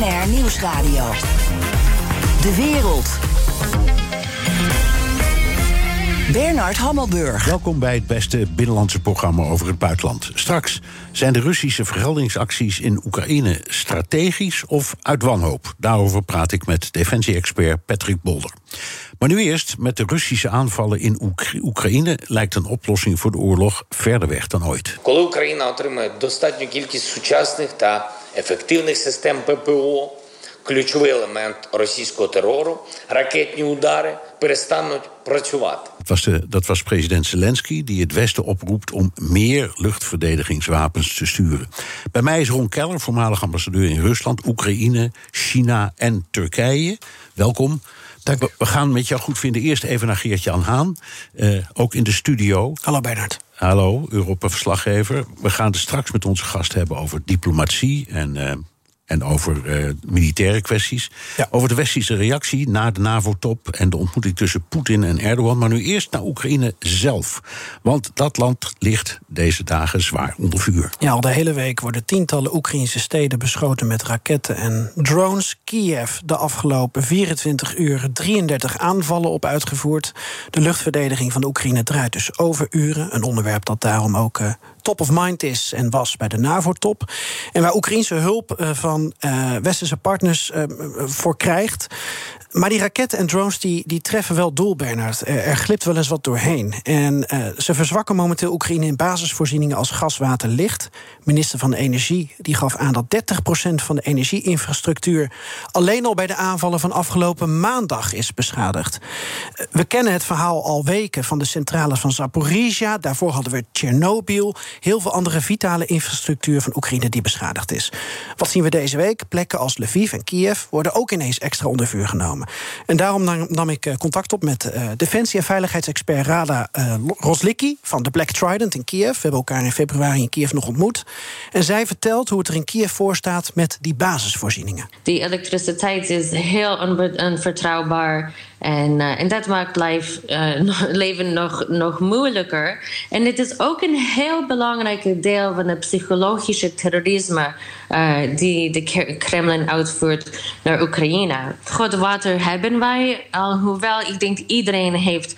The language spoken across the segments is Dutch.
BNR Nieuwsradio. De wereld. Bernard Hammelburg. Welkom bij het beste binnenlandse programma over het buitenland. Straks zijn de Russische vergeldingsacties in Oekraïne strategisch of uit wanhoop. Daarover praat ik met defensie-expert Patrick Bolder. Maar nu eerst, met de Russische aanvallen in Oekraïne lijkt een oplossing voor de oorlog verder weg dan ooit. Коли Україна отримає достатню кількість сучасних та ефективних систем ППО, ключовий елемент російського терору, ракетні удари перестануть працювати. Dat was, de, dat was president Zelensky die het Westen oproept om meer luchtverdedigingswapens te sturen. Bij mij is Ron Keller, voormalig ambassadeur in Rusland, Oekraïne, China en Turkije. Welkom. We, we gaan met jou goed vinden eerst even naar Geertje aan Haan. Uh, ook in de studio. Hallo Bernard. Hallo, Europa-verslaggever. We gaan het straks met onze gast hebben over diplomatie en uh, en over uh, militaire kwesties. Ja. Over de westerse reactie na de NAVO-top en de ontmoeting tussen Poetin en Erdogan. Maar nu eerst naar Oekraïne zelf. Want dat land ligt deze dagen zwaar onder vuur. Ja, al de hele week worden tientallen Oekraïnse steden beschoten met raketten en drones. Kiev de afgelopen 24 uur 33 aanvallen op uitgevoerd. De luchtverdediging van de Oekraïne draait dus over uren. Een onderwerp dat daarom ook uh, top of mind is en was bij de NAVO-top. En waar Oekraïnse hulp uh, van uh, westerse partners uh, voor krijgt. Maar die raketten en drones die, die treffen wel doel, Bernard. Er, er glipt wel eens wat doorheen. En uh, ze verzwakken momenteel Oekraïne in basisvoorzieningen als gas, water, licht. Minister van Energie die gaf aan dat 30% van de energieinfrastructuur alleen al bij de aanvallen van afgelopen maandag is beschadigd. We kennen het verhaal al weken van de centrales van Zaporizhia. Daarvoor hadden we Tsjernobyl. Heel veel andere vitale infrastructuur van Oekraïne die beschadigd is. Wat zien we deze week? Plekken als Lviv en Kiev worden ook ineens extra onder vuur genomen. En daarom nam, ik contact op met uh, defensie- en veiligheidsexpert Rada uh, Roslicki van de Black Trident in Kiev. We hebben elkaar in februari in Kiev nog ontmoet. En zij vertelt hoe het er in Kiev voor staat met die basisvoorzieningen. De elektriciteit is heel onvertrouwbaar. En, uh, en dat maakt life, uh, leven nog, nog moeilijker. En het is ook een heel belangrijke deel van het psychologische terrorisme uh, die de Kremlin uitvoert naar Oekraïne. Goed water hebben wij, alhoewel ik denk iedereen heeft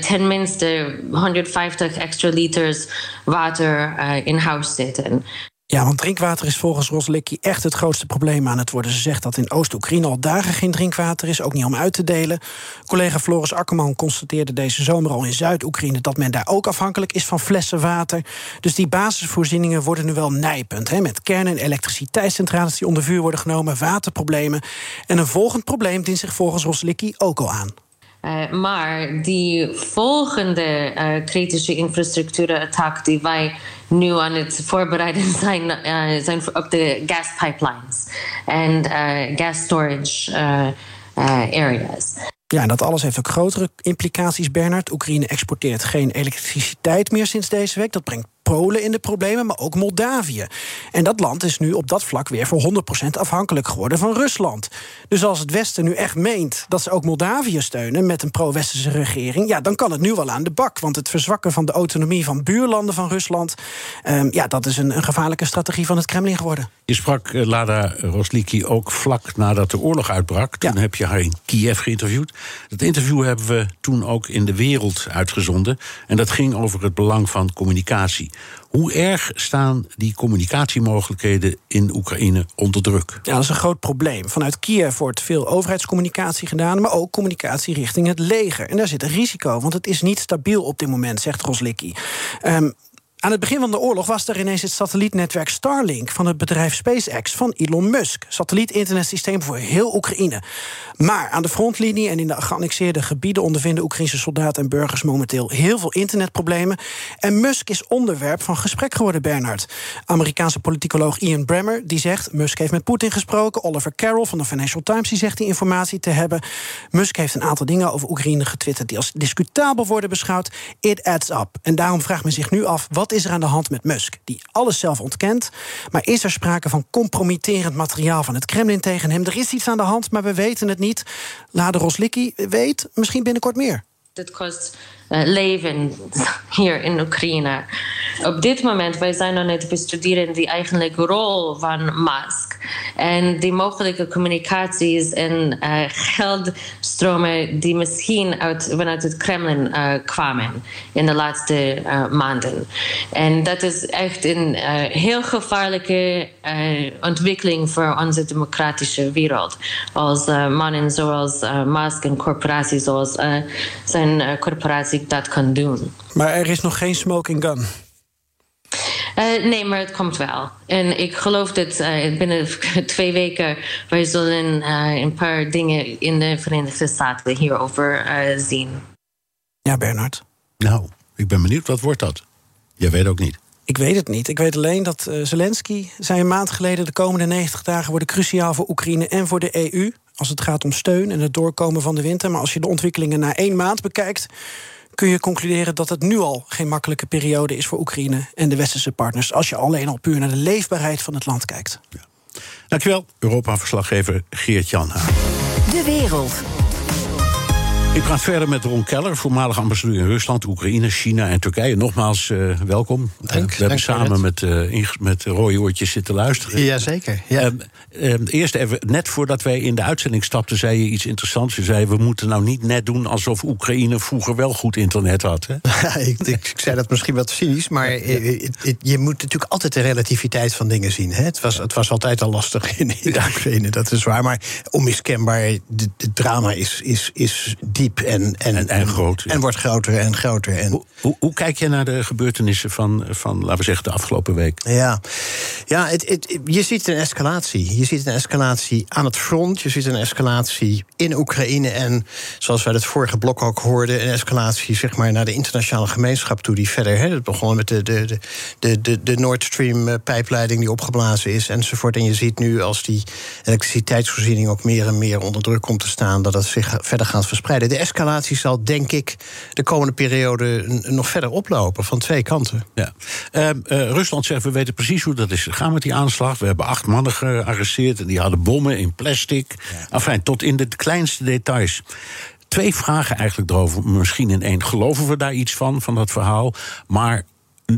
tenminste 150 extra liters water in huis zitten. Ja, want drinkwater is volgens Roslicki echt het grootste probleem aan het worden. Ze zegt dat in Oost-Oekraïne al dagen geen drinkwater is, ook niet om uit te delen. Collega Floris Akkerman constateerde deze zomer al in Zuid-Oekraïne dat men daar ook afhankelijk is van flessen water. Dus die basisvoorzieningen worden nu wel nijpend. Hè, met kern- en elektriciteitscentrales die onder vuur worden genomen, waterproblemen. En een volgend probleem dient zich volgens Roslicki ook al aan. Uh, maar die volgende uh, kritische infrastructuurattack die wij nu aan het voorbereiden zijn, uh, zijn op de gaspipelines en gas storage areas. Ja, en dat alles heeft ook grotere implicaties, Bernard. Oekraïne exporteert geen elektriciteit meer sinds deze week. Dat brengt Polen in de problemen, maar ook Moldavië. En dat land is nu op dat vlak weer voor 100% afhankelijk geworden van Rusland. Dus als het Westen nu echt meent dat ze ook Moldavië steunen met een pro-Westerse regering, ja, dan kan het nu wel aan de bak. Want het verzwakken van de autonomie van buurlanden van Rusland, um, ja, dat is een, een, gevaarlijke strategie van het Kremlin geworden. Je sprak uh, Lada Rosliki ook vlak nadat de oorlog uitbrak. Toen ja. heb je haar in Kiev geïnterviewd. Dat interview hebben we toen ook in de wereld uitgezonden. En dat ging over het belang van communicatie. Hoe erg staan die communicatiemogelijkheden in Oekraïne onder druk? Ja, dat is een groot probleem. Vanuit Kiev wordt veel overheidscommunicatie gedaan, maar ook communicatie richting het leger. En daar zit een risico, want het is niet stabiel op dit moment, zegt Roslicki. Um, Aan het begin van de oorlog was er ineens het satellietnetwerk Starlink van het bedrijf SpaceX van Elon Musk. Satelliet-internetsysteem voor heel Oekraïne. Maar aan de frontlinie en in de geannexeerde gebieden ondervinden Oekraïnse soldaten en burgers momenteel heel veel internetproblemen. En Musk is onderwerp van gesprek geworden, Bernard. Amerikaanse politicoloog Ian Bremmer die zegt: Musk heeft met Poetin gesproken. Oliver Carroll van de Financial Times die zegt die informatie te hebben. Musk heeft een aantal dingen over Oekraïne getwitterd die als discutabel worden beschouwd. It adds up. En daarom vraagt men zich nu af: wat is er aan de hand met Musk? Die alles zelf ontkent. Maar is er sprake van compromitterend materiaal van het Kremlin tegen hem? Er is iets aan de hand, maar we weten het niet. Lade Roslicki weet misschien binnenkort meer. Leven hier in Oekraïne. Op dit moment wij zijn aan het bestuderen die eigenlijke rol van Musk. En die mogelijke communicaties en uh, geldstromen die misschien uit, vanuit het Kremlin uh, kwamen in de laatste maanden. En dat is echt een heel gevaarlijke ontwikkeling voor onze democratische wereld. Als mannen zoals Musk en corporaties zoals zijn corporatie dat kan doen. Maar er is nog geen smoking gun. Uh, nee, maar het komt wel. En ik geloof dat uh, binnen twee weken wij zullen uh, een paar dingen in de Verenigde Staten hierover zien. Ja, Bernard. Nou, ik ben benieuwd, wat wordt dat? Jij weet ook niet. Ik weet het niet. Ik weet alleen dat Zelensky zei een maand geleden... de komende 90 dagen worden cruciaal voor Oekraïne en voor de EU... als het gaat om steun en het doorkomen van de winter. Maar als je de ontwikkelingen na één maand bekijkt kun je concluderen dat het nu al geen makkelijke periode is voor Oekraïne en de westerse partners. Als je alleen al puur naar de leefbaarheid van het land kijkt. Ja. Dankjewel, Europa-verslaggever Geert-Jan De wereld. Ik praat verder met Ron Keller, voormalig ambassadeur in Rusland, Oekraïne, China en Turkije. Nogmaals, uh, welkom. Dank, we hebben samen met, uh, met rode oortjes zitten luisteren. Jazeker. Ja. Uh, eerst even, net voordat wij in de uitzending stapten, zei je iets interessants. Je zei, we moeten nou niet net doen alsof Oekraïne vroeger wel goed internet had. Hè? ik, ik, zei dat misschien wat cynisch, maar je moet natuurlijk altijd de relativiteit van dingen zien. Hè? Het, was, het was altijd al lastig in, in Oekraïne, dat is waar. Maar onmiskenbaar, het drama is, is, is diep en, en, en, groot. En wordt groter en groter. En... Hoe, hoe, hoe, kijk je naar de gebeurtenissen van, van, laten we zeggen, de afgelopen week? Ja, ja het, het, je ziet een escalatie. Je ziet een escalatie aan het front. Je ziet een escalatie in Oekraïne. En zoals wij het vorige blok ook hoorden, een escalatie zeg maar, naar de internationale gemeenschap toe. Die verder, hè, het begon met de, de, de, de, de Nord Stream eh, pijpleiding die opgeblazen is enzovoort. En je ziet nu als die elektriciteitsvoorziening ook meer en meer onder druk komt te staan, dat het zich verder gaat verspreiden de escalatie zal, denk ik, de komende periode nog verder oplopen van twee kanten. Ja. Uh, Rusland zegt: we weten precies hoe dat is gegaan met die aanslag. We hebben acht mannen gearresteerd en die hadden bommen in plastic. Ja. Enfin, tot in de kleinste details twee vragen eigenlijk erover. Misschien in één. Geloven we daar iets van, van dat verhaal? Maar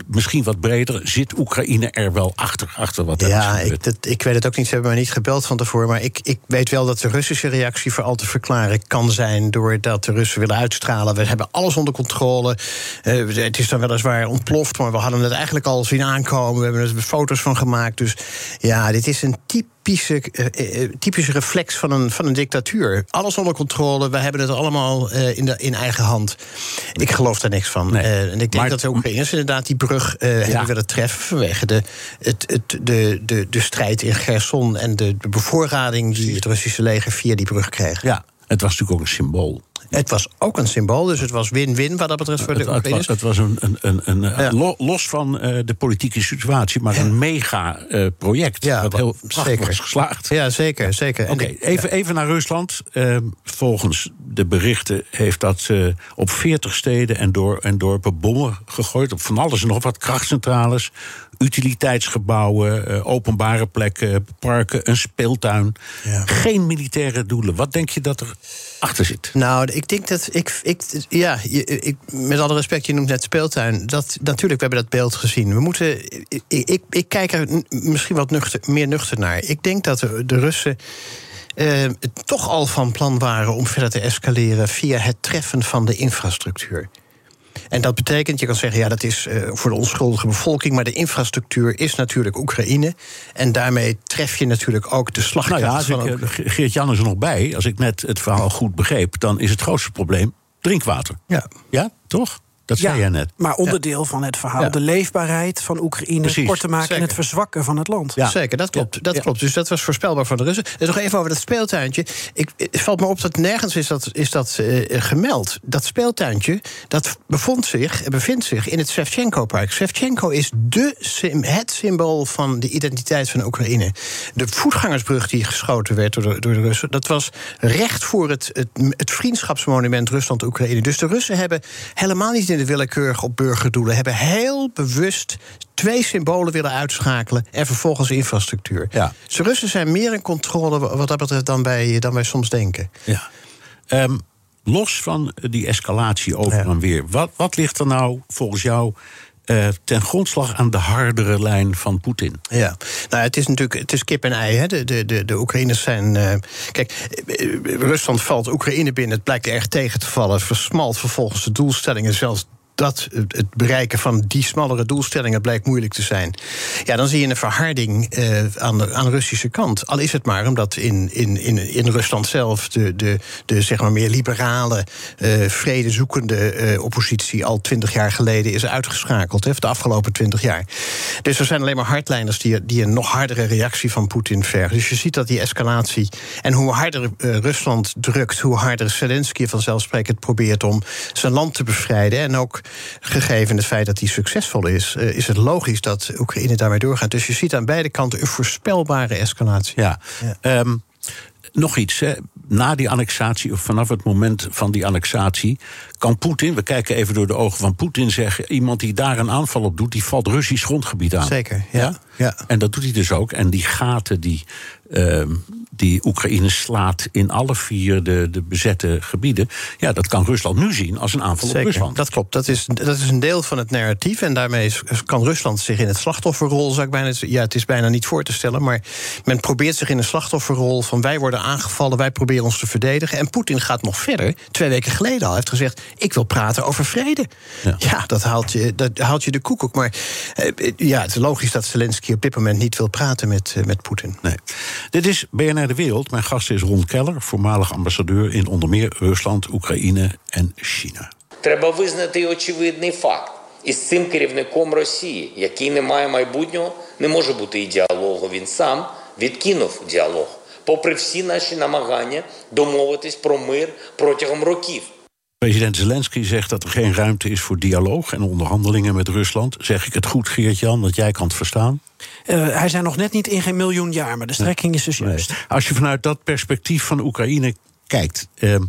misschien wat breder, zit Oekraïne er wel achter, achter wat er ja, is ik, ik weet het ook niet, ze hebben mij niet gebeld van tevoren... maar ik, ik weet wel dat de Russische reactie vooral te verklaren kan zijn... doordat de Russen willen uitstralen, we hebben alles onder controle. Uh, het is dan weliswaar ontploft, maar we hadden het eigenlijk al zien aankomen. We hebben er foto's van gemaakt, dus ja, dit is een type typische, uh, uh, typische reflex van een, van een dictatuur. Alles onder controle, we hebben het allemaal uh, in, de, in eigen hand. Ik geloof daar niks van. Nee. en ik denk maar, dat de Oekraïners inderdaad die brug hebben willen treffen... vanwege de, het, het, de, de, de strijd in Gerson en de, de bevoorrading... die het Russische leger via die brug kreeg. Ja, het was natuurlijk ook een symbool. Het was ook een symbool, dus het was win-win wat dat betreft voor de het, het was, het was een, een, een, een ja. los van uh, de politieke situatie, maar een mega uh, project. Ja, wat heel zeker was geslaagd. Ja, zeker. zeker. Oké, okay, even, even naar Rusland. Uh, volgens de berichten heeft dat op 40 steden en, door, en dorpen bommen gegooid. Op van alles en nog wat krachtcentrales utiliteitsgebouwen, openbare plekken, parken, een speeltuin. Ja. Geen militaire doelen. Wat denk je dat er achter? Nou, ik denk dat ik. ik ja, ik, met alle respect, je noemt net speeltuin. Dat, natuurlijk, we hebben dat beeld gezien. We moeten. Ik, ik, kijk er misschien wat nuchter, meer nuchter naar. Ik denk dat de, Russen. Uh, toch al van plan waren om verder te escaleren via het treffen van de infrastructuur. En dat betekent, je kan zeggen, ja, dat is uh, voor de onschuldige bevolking, maar de infrastructuur is natuurlijk Oekraïne. En daarmee tref je natuurlijk ook de slagkracht nou ja, van. Ik, Geert-Jan is er nog bij. Als ik net het verhaal goed begreep, dan is het grootste probleem drinkwater. Ja. Ja, toch? Dat zei Ja, jij net. Maar onderdeel van het verhaal, Ja. de leefbaarheid van Oekraïne Precies, kort te maken en zeker. het verzwakken van het land. Ja. Zeker, dat klopt. Dat Ja. klopt. Dus dat was voorspelbaar van de Russen. En nog even over dat speeltuintje. Ik, het valt me op dat nergens is dat, is dat eh, gemeld. Dat speeltuintje dat bevond zich, bevindt zich in het Shevchenko-park. Shevchenko is de, het symbool van de identiteit van Oekraïne. De voetgangersbrug die geschoten werd door de, door de Russen... dat was recht voor het, het, het vriendschapsmonument Rusland-Oekraïne. Dus de Russen hebben helemaal niet in de willekeurig op burgerdoelen... hebben heel bewust twee symbolen willen uitschakelen... en vervolgens infrastructuur. Ja. Dus de Russen zijn meer in controle wat dat betreft dan wij, dan wij soms denken. Ja. Ehm, los van die escalatie over Ja. en weer, wat, wat ligt er nou volgens jou eh, ten grondslag aan de hardere lijn van Poetin? Ja, nou, het is natuurlijk het is kip en ei. Hè. De, de, de, Oekraïners zijn. eh, kijk, eh, Rusland valt Oekraïne binnen. Het blijkt erg tegen te vallen. Versmalt vervolgens de doelstellingen. Zelfs dat het bereiken van die smallere doelstellingen blijkt moeilijk te zijn. Ja, dan zie je een verharding eh, aan, de, aan de Russische kant. Al is het maar omdat in, in, in, in Rusland zelf de, de, de zeg maar meer liberale, eh vredezoekende eh, oppositie al twintig jaar geleden is uitgeschakeld. Hè, de afgelopen twintig jaar. Dus er zijn alleen maar hardliners die, die een nog hardere reactie van Poetin vergen. Dus je ziet dat die escalatie. En hoe harder eh, Rusland drukt, hoe harder Zelensky vanzelfsprekend probeert om zijn land te bevrijden. En ook gegeven het feit dat hij succesvol is, eh, is het logisch dat Oekraïne daarmee doorgaat. Dus je ziet aan beide kanten een voorspelbare escalatie. Ja. Ja. Ehm, nog iets. Hè. Na die annexatie, of vanaf het moment van die annexatie, kan Poetin, we kijken even door de ogen van Poetin, zeggen: iemand die daar een aanval op doet, die valt Russisch grondgebied aan. Zeker, ja. ja. En dat doet hij dus ook. En die gaten die, ehm, die Oekraïne slaat in alle vier de, de bezette gebieden, ja, dat kan Rusland nu zien als een aanval op Rusland. dat klopt. Dat is, dat is een deel van het narratief. En daarmee is- kan Rusland zich in het slachtofferrol, zou ik bijna. Ja, het is bijna niet voor te stellen. Maar men probeert zich in een slachtofferrol van wij worden aangevallen, wij proberen ons te verdedigen. En Poetin gaat nog verder. Twee weken geleden al Hij heeft gezegd: ik wil praten over vrede. Ja. Ja, dat, haalt je, dat haalt je de koekoek. Maar eh, ja, het is logisch dat Zelensky op dit moment niet wil praten met, eh, met Poetin. Nee. Dit is BNR De Wereld. Mijn gast is Ron Keller, voormalig ambassadeur in onder meer Rusland, Oekraïne en China. Треба визнати і очевидний факт. Із цим керівником Росії, який не має майбутнього, не може бути і діалогу. Він сам відкинув діалог, попри всі наші намагання домовитись про мир протягом років. President Zelensky zegt dat er geen ruimte is voor dialoog en onderhandelingen met Rusland. Zeg ik het goed, Geert-Jan, dat jij kan het verstaan? Eh, hij zijn nog net niet in geen miljoen jaar, maar de strekking is dus Nee. juist. Als je vanuit dat perspectief van Oekraïne kijkt. ehm,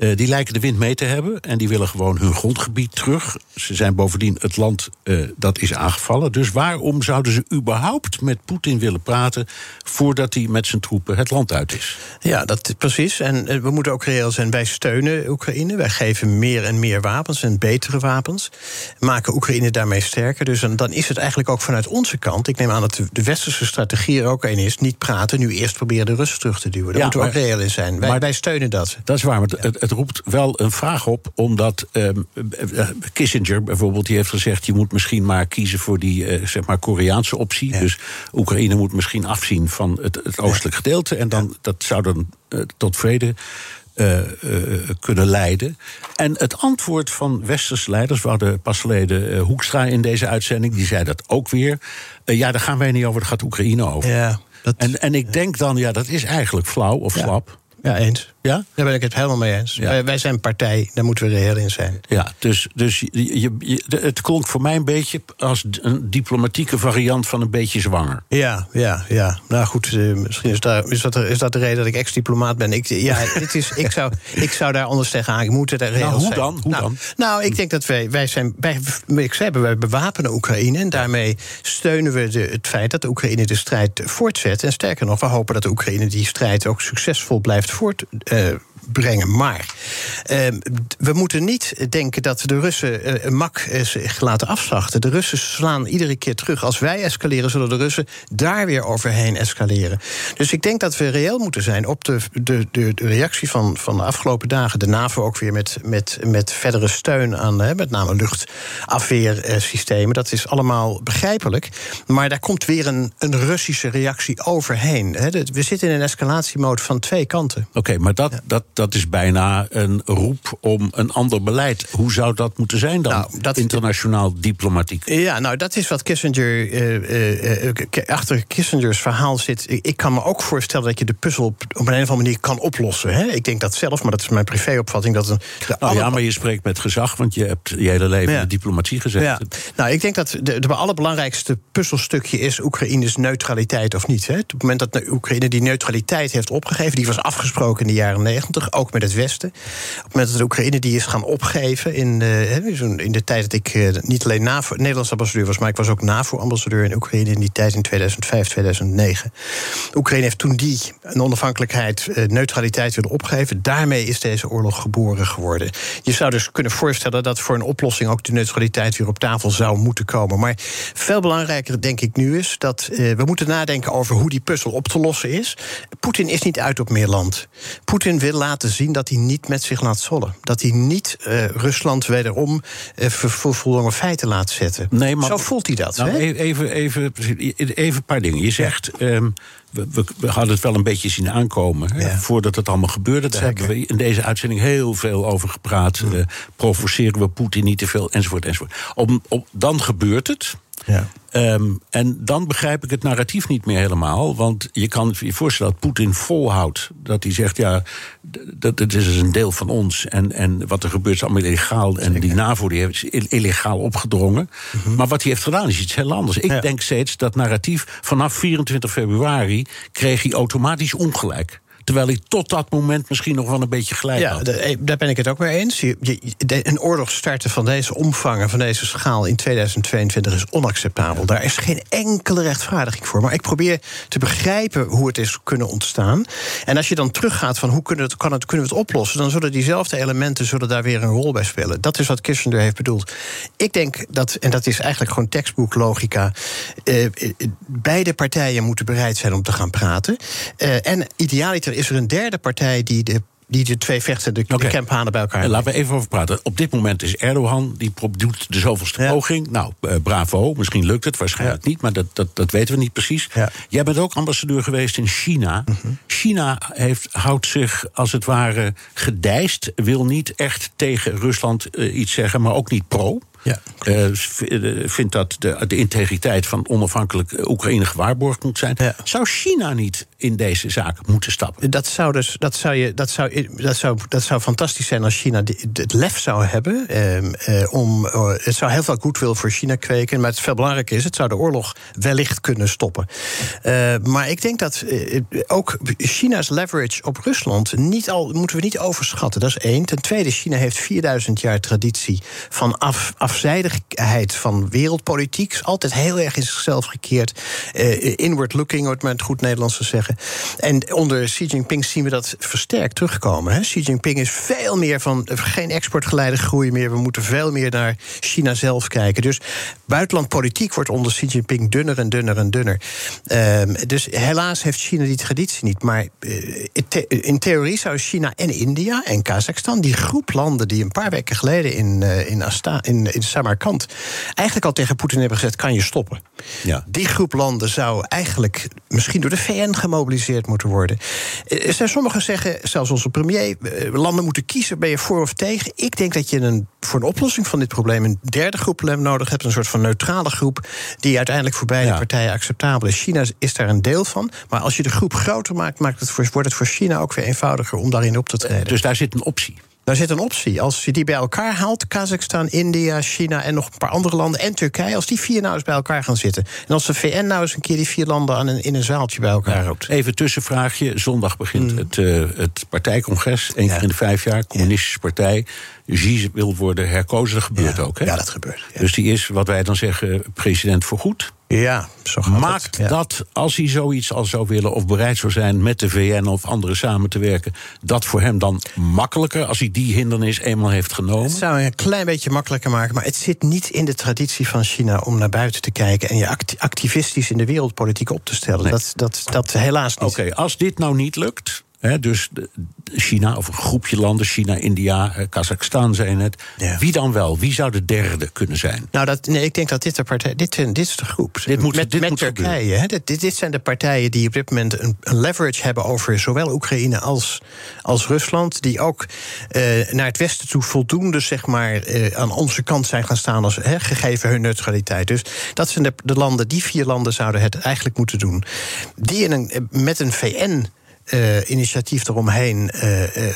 eh, die lijken de wind mee te hebben en die willen gewoon hun grondgebied terug. Ze zijn bovendien het land eh, dat is aangevallen. Dus waarom zouden ze überhaupt met Poetin willen praten voordat hij met zijn troepen het land uit is? Ja, dat precies. En eh, we moeten ook reëel zijn. Wij steunen Oekraïne. Wij geven meer en meer wapens en betere wapens. Maken Oekraïne daarmee sterker. Dus dan, dan is het eigenlijk ook vanuit onze kant. Ik neem aan dat de, de westerse strategie er ook een is. Niet praten, nu eerst proberen de Russen terug te duwen. Daar Ja, moeten we ook reëel in zijn. Wij, maar- wij steunen dat. Dat is waar, maar het, het roept wel een vraag op, omdat ehm, eh, Kissinger bijvoorbeeld, die heeft gezegd: je moet misschien maar kiezen voor die eh, zeg maar Koreaanse optie. Dus Oekraïne moet misschien afzien van het, het oostelijk gedeelte, en dan dat zou dan eh, tot vrede. eh, eh, kunnen leiden. En het antwoord van westerse leiders, we hadden pas geleden eh, Hoekstra in deze uitzending, die zei dat ook weer. Eh, ja, daar gaan wij niet over, daar gaat Oekraïne over. Ja, dat, En, en ik denk dan, ja, dat is eigenlijk flauw of Ja. slap. ja eens. Ja? Daar ben ik het helemaal mee eens. Ja. Wij, wij zijn partij, daar moeten we reëel in zijn. Ja, dus, dus je, je, je- de- het klonk voor mij een beetje als een diplomatieke variant van een beetje zwanger. Ja, ja, ja. Nou goed, eh, misschien is, daar, is, dat, is dat de reden dat ik ex-diplomaat ben. Ik, ja, dit is, ik, zou, ik zou daar anders tegenaan. Ik moet het er reëel Nou, hoe zijn. dan? Hoe nou, dan? Nou, ik denk dat wij, wij zijn. Wij, ik zei, wij bewapenen Oekraïne. En daarmee steunen we de, het feit dat de Oekraïne de strijd voortzet. En sterker nog, we hopen dat de Oekraïne die strijd ook succesvol blijft uh, voortbrengen. maar eh, we moeten niet denken dat de Russen eh, mak eh, zich laten afslachten. De Russen slaan iedere keer terug. Als wij escaleren, zullen de Russen daar weer overheen escaleren. Dus ik denk dat we reëel moeten zijn op de, de, de, de reactie van, van de afgelopen dagen. De NAVO ook weer met, met, met verdere steun aan hè, met name luchtafweersystemen. Dat is allemaal begrijpelijk. Maar daar komt weer een, een Russische reactie overheen. Hè. We zitten in een escalatiemode van twee kanten. Oké, maar dat, dat, dat is bijna een roep om een ander beleid. Hoe zou dat moeten zijn dan? Nou, dat- internationaal diplomatiek. Ja, nou, dat is wat Kissinger. eh, eh, eh, achter Kissingers verhaal zit. Ik kan me ook voorstellen dat je de puzzel op, op een of andere manier kan oplossen. Hè? Ik denk dat zelf, maar dat is mijn privéopvatting. Dat een, Nou alle- ja, maar je spreekt met gezag, want je hebt je hele leven Ja. de diplomatie gezeten. Ja. Nou, ik denk dat de, de allerbelangrijkste puzzelstukje is Oekraïnes neutraliteit of niet. Hè? Op het moment dat Oekraïne die neutraliteit heeft opgegeven, die was afgesproken in de jaren negentig, ook met het Westen. Op het moment dat de Oekraïne die is gaan opgeven in, eh, hè, zo'n- in de tijd dat ik eh, niet alleen NAVO, Nederlands ambassadeur was, maar ik was ook NAVO-ambassadeur in Oekraïne in die tijd in 2005, 2009. Oekraïne heeft toen die een onafhankelijkheid, eh, neutraliteit willen opgeven. Daarmee is deze oorlog geboren geworden. Je zou dus kunnen voorstellen dat voor een oplossing ook de neutraliteit weer op tafel zou moeten komen. Maar veel belangrijker, denk ik nu, is dat eh, we moeten nadenken over hoe die puzzel op te lossen is. Poetin is niet uit op meer land. Poetin wil laten zien dat hij niet met zich laat zollen. Dat hij niet eh, Rusland wederom eh, voor voldongen feiten laat zetten. Nee, maar- Zo voelt hij dat. Nou, hè? e- even, even, even een paar dingen. Je zegt, ehm, we, we, we hadden het wel een beetje zien aankomen... hè, Ja. voordat het allemaal gebeurde. Daar Zeker. hebben we in deze uitzending heel veel over gepraat. Eh, provoceren we Poetin niet te veel, enzovoort, enzovoort. Om, om, dan gebeurt het... Ja. Ehm, en dan begrijp ik het narratief niet meer helemaal. Want je kan je voorstellen dat Poetin volhoudt. Dat hij zegt, ja, dat is dus een deel van ons. En, en wat er gebeurt is allemaal illegaal. En die NAVO die heeft illegaal opgedrongen. Maar wat hij heeft gedaan is iets heel anders. Ik Mhm. Ja. denk steeds dat narratief vanaf 24 februari... kreeg hij automatisch ongelijk. Terwijl hij tot dat moment misschien nog wel een beetje gelijk Ja, had. de- eh, daar ben ik het ook mee eens. Je- je- de- een oorlog starten van deze omvang en van deze schaal in 2022 is onacceptabel. Daar is geen enkele rechtvaardiging voor. Maar ik probeer te begrijpen hoe het is kunnen ontstaan. En als je dan teruggaat van hoe kunnen, het, kan het, kunnen we het oplossen, dan zullen diezelfde elementen zullen daar weer een rol bij spelen. Dat is wat Kissinger heeft bedoeld. Ik denk dat, en dat is eigenlijk gewoon tekstboeklogica, eh, eh, beide partijen moeten bereid zijn om te gaan praten. Eh, en idealiter is er een derde partij die de die de twee vechtende campanen bij elkaar En laten we even over praten. Op dit moment is Erdogan, die doet de zoveelste Ja. poging. Nou, eh, bravo, misschien lukt het, waarschijnlijk Ja. niet... maar dat, dat, dat weten we niet precies. Ja. Mhm. Jij bent ook ambassadeur geweest in China. China heeft, houdt zich als het ware gedijst... wil niet echt tegen Rusland eh, iets zeggen, maar ook niet pro... Ja. Eh, vindt dat de, de integriteit van onafhankelijk eh, Oekraïne gewaarborgd moet zijn. Ja. Zou China niet in deze zaak moeten stappen? Dat zou, dus, dat, zou je, dat, zou, dat, zou, dat zou fantastisch zijn als China het lef zou hebben. ehm, eh, om, het zou heel veel goodwill voor China kweken. Maar het veel belangrijker is, het zou de oorlog wellicht kunnen stoppen. Maar ik denk dat ook China's leverage op Rusland niet al, moeten we niet overschatten. Dat is één. Ten tweede, China heeft 4000 jaar traditie van af, afzijdigheid van wereldpolitiek. Altijd heel erg in zichzelf gekeerd. Eh, inward looking, het maar het goed Nederlands te zeggen. En onder Xi Jinping zien we dat versterkt terugkomen. Hè. Xi Jinping is veel meer van geen exportgeleide groei meer. We moeten veel meer naar China zelf kijken. Dus buitenlandpolitiek wordt onder Xi Jinping dunner en dunner en dunner. Ehm, dus helaas heeft China die traditie niet. Maar eh, in theorie zou China en India en Kazachstan, die groep landen die een paar weken geleden in, eh, in, Asta, in, in Samarkand eigenlijk al tegen Poetin hebben gezegd: kan je stoppen. Ja. Die groep landen zou eigenlijk misschien door de VN gemobiliseerd moeten worden. Eh, Er zijn sommigen zeggen, zelfs onze premier, eh, landen moeten kiezen, ben je voor of tegen? Ik denk dat je een, voor een oplossing van dit probleem een derde groep nodig hebt, een soort van neutrale groep, die uiteindelijk voor beide Ja. partijen acceptabel is. China is daar een deel van, maar als je de groep groter maakt, maakt het voor, wordt het voor China ook weer eenvoudiger om daarin op te treden. Dus daar zit een optie. Daar zit een optie. Als je die bij elkaar haalt, Kazachstan, India, China en nog een paar andere landen en Turkije, als die vier nou eens bij elkaar gaan zitten. En als de VN nou eens een keer die vier landen aan een, in een zaaltje bij elkaar roept. Even tussenvraagje. Zondag begint het, eh, het partijcongres. Eén. Ja. keer in de vijf jaar. Communistische partij. Xi wil worden herkozen. Dat gebeurt Ja. ook. Hè? Ja, dat gebeurt. Dus die is, wat wij dan zeggen, president voorgoed. Ja, zo gaat Maakt het. Ja. dat, als hij zoiets al zou willen... of bereid zou zijn met de VN of anderen samen te werken... dat voor hem dan makkelijker als hij die hindernis eenmaal heeft genomen? Het zou een klein beetje makkelijker maken, maar het zit niet in de traditie van China om naar buiten te kijken en je acti- activistisch in de wereldpolitiek op te stellen. Nee. Dat, dat, dat helaas niet. Oké, als dit nou niet lukt... Dus China, of een groepje landen, China, India, eh, Kazachstan, net. Ja. Wie dan wel? Wie zou de derde kunnen zijn? Nou, dat, nee, ik denk dat dit de partij. Dit, dit is de groep. Dit moet- met dit met moet Turkije. Hè, dit, dit, dit zijn de partijen die op dit moment een, een leverage hebben over zowel Oekraïne als, als Rusland. Die ook eh, naar het westen toe voldoende zeg maar, eh, aan onze kant zijn gaan staan, als, hè, gegeven hun neutraliteit. Dus dat zijn de, de landen, die vier landen zouden het eigenlijk moeten doen. Die in een, met een VN. Eh, initiatief eromheen eh, eh,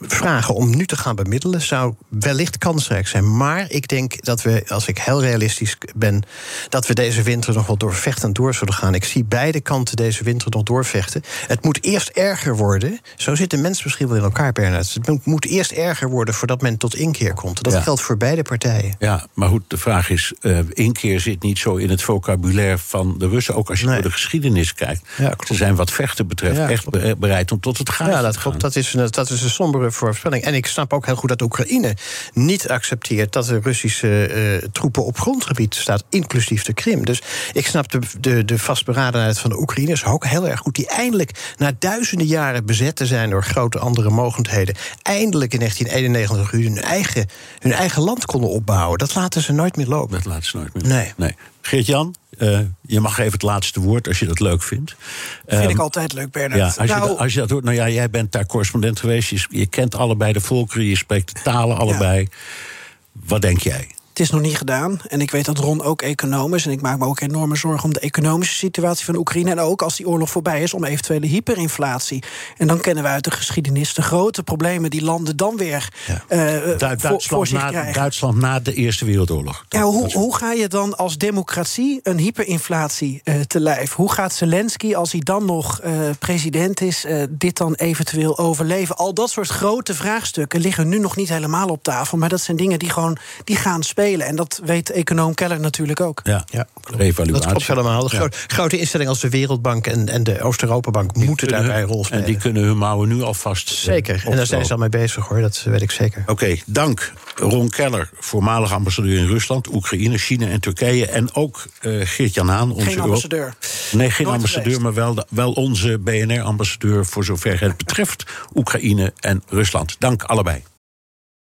vragen om nu te gaan bemiddelen, zou wellicht kansrijk zijn. Maar ik denk dat we, als ik heel realistisch ben, dat we deze winter nog wel doorvechtend door zullen gaan. Ik zie beide kanten deze winter nog doorvechten. Het moet eerst erger worden. Zo zit de mens misschien wel in elkaar, Bernard. Het moet- eerst erger worden voordat men tot inkeer komt. Dat Ja. geldt voor beide partijen. Ja, maar goed, de vraag is: inkeer zit niet zo in het vocabulaire van de Russen. Ook als je Nee. naar de geschiedenis kijkt. Ja. Ze zijn wat vechten betreft Ja, echt bereid om tot het gaan Ja, dat klopt. Dat is, een, dat is een sombere voorspelling. En ik snap ook heel goed dat Oekraïne niet accepteert dat er Russische eh, troepen op grondgebied staat, inclusief de Krim. Dus ik snap de, de, de vastberadenheid van de Oekraïners ook heel erg goed. Die eindelijk na duizenden jaren bezet te zijn door grote andere mogendheden, eindelijk in 1991 hun eigen, hun eigen land konden opbouwen. Dat laten ze nooit meer lopen. Dat laat ze nooit meer. Nee. nee. Geert-Jan, eh, je mag even het laatste woord als je dat leuk vindt. Vind Ehm, ik altijd leuk, Bernard. Ja, als, je Nou, dat, als je dat hoort, nou ja, jij bent daar correspondent geweest. Je, je kent allebei de volkeren, je spreekt de talen allebei. Wat denk jij? Het is nog niet gedaan. En ik weet dat Ron ook econoom is. En ik maak me ook enorme zorgen om de economische situatie van Oekraïne. En ook als die oorlog voorbij is, om eventuele hyperinflatie. En dan kennen we uit de geschiedenis de grote problemen die landen dan weer eh, Du- voor, Duitsland, voor zich na, krijgen. Duitsland na de Eerste Wereldoorlog. Ja, hoe, hoe ga je dan als democratie een hyperinflatie eh, te lijf? Hoe gaat Zelensky, als hij dan nog eh, president is, eh, dit dan eventueel overleven? Al dat soort grote vraagstukken liggen nu nog niet helemaal op tafel. Maar dat zijn dingen die gewoon die gaan spelen. En dat weet econoom Keller natuurlijk ook. Ja, Ja, revaluatie. Dat klopt helemaal. De Ja. gro- grote instellingen als de Wereldbank en, en de Oost-Europa-Bank moeten daarbij hun- een rol spelen. En die kunnen hun mouwen nu alvast. eh, Zeker. En daar zijn ze al mee bezig hoor, dat weet ik zeker. Oké, dank Ron Keller, voormalig ambassadeur in Rusland, Oekraïne, China en Turkije. En ook eh Geert-Jan Haan, onze Geen ambassadeur. Nee, geen Nooit ambassadeur, geweest. maar wel, de- wel onze BNR-ambassadeur voor zover het betreft Oekraïne en Rusland. Dank allebei.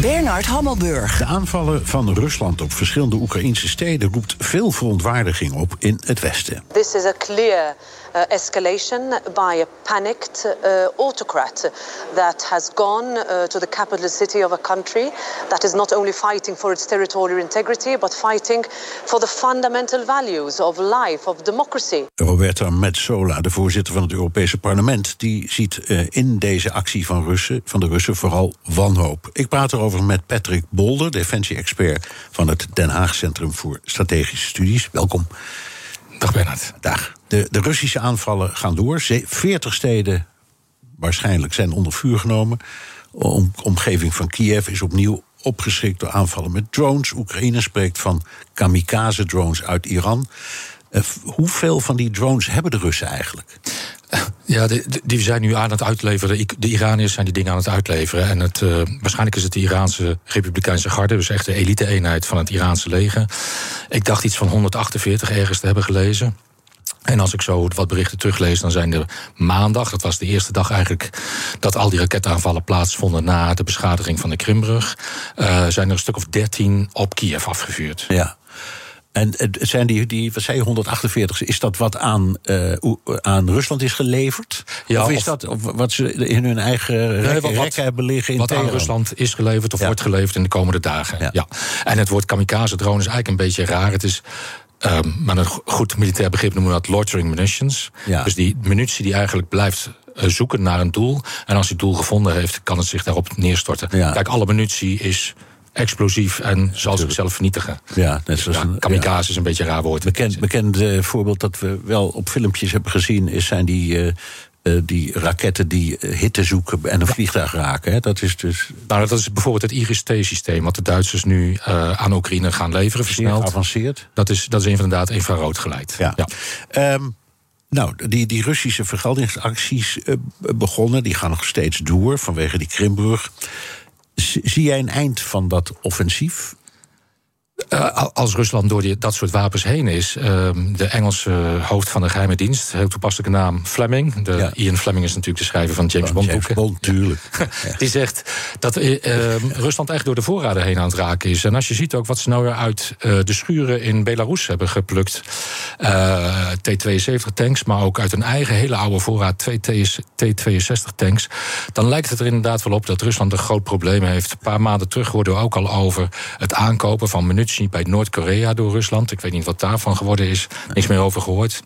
Bernard Hammelburg. De aanvallen van Rusland op verschillende Oekraïnse steden roept veel verontwaardiging op in het Westen. This is a clear escalation by a panicked uh, autocrat that has gone uh, to the capital city of a country that is not only fighting for its territorial integrity, but fighting for the fundamental values of life, of democracy. Roberta Metsola, de voorzitter van het Europese parlement, die ziet in deze actie van, Russen, van de Russen vooral wanhoop. Ik praat erover met Patrick Bolder, defensie-expert van het Den Haag Centrum voor Strategische Studies. Welkom. Dag Bernard. Dag. De, de Russische aanvallen gaan door. Ze- 40 steden waarschijnlijk zijn onder vuur genomen. Om, omgeving van Kiev is opnieuw opgeschrikt door aanvallen met drones. Oekraïne spreekt van kamikaze-drones uit Iran. Eh, hoeveel van die drones hebben de Russen eigenlijk? Ja, die zijn nu aan het uitleveren. De, Iraniërs zijn die dingen aan het uitleveren. En het, eh, waarschijnlijk is het de Iraanse Republikeinse Garde, dus echt de elite-eenheid van het Iraanse leger. Ik dacht iets van 148 ergens te hebben gelezen. En als ik zo wat berichten teruglees, dan zijn er maandag, dat was de eerste dag eigenlijk dat al die raketaanvallen plaatsvonden na de beschadiging van de Krimbrug, eh, zijn er een stuk of 13 op Kiev afgevuurd. Ja. En eh, zijn die, die wat zei je, 148, is dat wat aan, uh, aan Rusland is geleverd? Ja, of is of, dat of wat ze in hun eigen nee, wat, hebben liggen in Wat aan Rusland is geleverd of wordt geleverd in de komende dagen. Ja. ja. En het woord kamikaze-drone is eigenlijk een beetje raar. Het is Um, maar een goed militair begrip noemen we dat loitering munitions. Ja. Dus die munitie die eigenlijk blijft zoeken naar een doel. En als het doel gevonden heeft, kan het zich daarop neerstorten. Kijk, alle munitie is explosief en zal zichzelf vernietigen. Ja, net zoals een, kamikaze is een beetje een raar woord. Bekend, bekend uh, voorbeeld dat we wel op filmpjes hebben gezien... is zijn die, uh, uh, die raketten die hitte zoeken en een vliegtuig raken. Hè? Dat is dus... Nou, dat is bijvoorbeeld het IRIS-T-systeem... wat de Duitsers nu aan Oekraïne gaan leveren, versneld. Geavanceerd. Dat is, dat is inderdaad infrarood geleid. Ja. ja. Um, nou, die, die Russische vergeldingsacties uh, begonnen, die gaan nog steeds door vanwege die Krimbrug. Zie jij een eind van dat offensief? Uh, als Rusland door die, dat soort wapens heen is. Uh, de Engelse hoofd van de geheime dienst, heel toepasselijke naam Fleming. De, Ian Fleming is natuurlijk de schrijver van James Bond. James Bond, tuurlijk. die zegt dat uh, Rusland echt door de voorraden heen aan het raken is. En als je ziet ook wat ze nou weer uit uh, de schuren in Belarus hebben geplukt. T-72 tanks, maar ook uit een eigen hele oude voorraad twee T-62 tanks. Dan lijkt het er inderdaad wel op dat Rusland een groot probleem heeft. Een paar maanden terug hoorden we ook al over het aankopen van munitie bij Noord-Korea door Rusland. Ik weet niet wat daarvan geworden is. Niks meer over gehoord.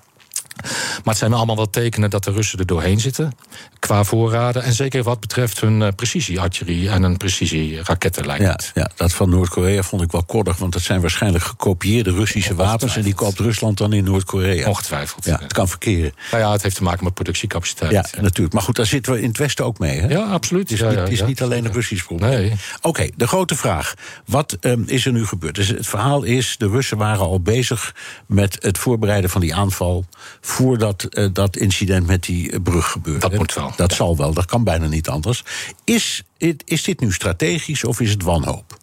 Maar het zijn allemaal wel tekenen dat de Russen er doorheen zitten. Qua voorraden. En zeker wat betreft hun uh, precisieartillerie en een precisie-raketten lijkt ja, ja, dat van Noord-Korea vond ik wel kordig. Want dat zijn waarschijnlijk gekopieerde Russische wapens. En die koopt Rusland dan in Noord-Korea. Ongetwijfeld. Ja, het kan verkeren. Nou ja, het heeft te maken met productiecapaciteit. Ja, natuurlijk. Maar goed, daar zitten we in het Westen ook mee. Hè? Ja, absoluut. Het is, niet, het is niet alleen een Russisch probleem. Nee. Oké, de grote vraag. Wat um, is er nu gebeurd? Dus het verhaal is, de Russen waren al bezig met het voorbereiden van die aanval... voordat uh, dat incident met die brug gebeurde. Dat moet wel. Dat zal wel, dat kan bijna niet anders. Is, is dit nu strategisch of is het wanhoop?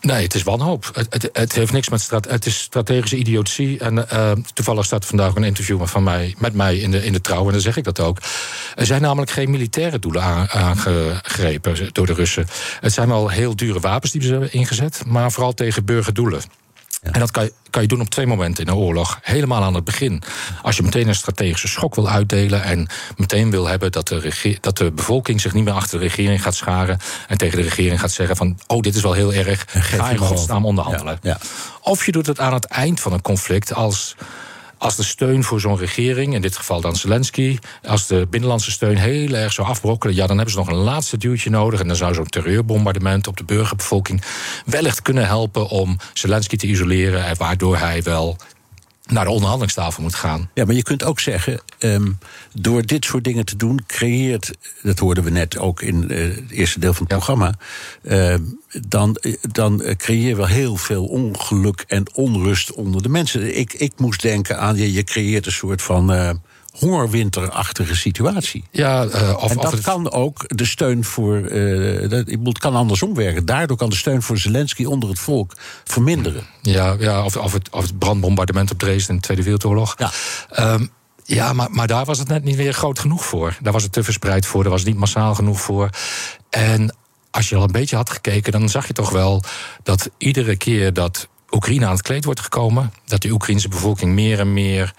Nee, het is wanhoop. Het, het, het heeft niks met strate het is strategische idiotie. En uh, toevallig staat vandaag een interview van mij, met mij in de, in de trouw, en dan zeg ik dat ook. Er zijn namelijk geen militaire doelen aangegrepen door de Russen. Het zijn wel heel dure wapens die ze hebben ingezet, maar vooral tegen burgerdoelen. En dat kan je, kan je doen op twee momenten in een oorlog. Helemaal aan het begin. Als je meteen een strategische schok wil uitdelen. en meteen wil hebben dat de, dat de bevolking zich niet meer achter de regering gaat scharen. en tegen de regering gaat zeggen: van... oh, dit is wel heel erg. Ga in godsnaam onderhandelen. Ja, ja. Of je doet het aan het eind van een conflict als als de steun voor zo'n regering, in dit geval dan Zelensky, als de binnenlandse steun heel erg zou afbrokkelen, ja, dan hebben ze nog een laatste duwtje nodig. En dan zou zo'n terreurbombardement op de burgerbevolking wellicht kunnen helpen om Zelensky te isoleren, en waardoor hij wel naar de onderhandelingstafel moet gaan. Ja, maar je kunt ook zeggen, um, door dit soort dingen te doen, creëert, dat hoorden we net ook in uh, het eerste deel van het ja. programma, uh, dan, dan creëer je wel heel veel ongeluk en onrust onder de mensen. Ik, ik moest denken aan, je, je creëert een soort van. Hongerwinterachtige situatie. Ja, uh, of, en dat of kan ook de steun voor. Uh, dat, het kan andersom werken. Daardoor kan de steun voor Zelensky onder het volk verminderen. Ja, ja of, of, het, of het brandbombardement op Dresden in de Tweede Wereldoorlog. Ja. Um, ja, maar, maar daar was het net niet weer groot genoeg voor. Daar was het te verspreid voor, daar was het niet massaal genoeg voor. En als je al een beetje had gekeken, dan zag je toch wel dat iedere keer dat Oekraïne aan het kleed wordt gekomen, dat de Oekraïnse bevolking meer en meer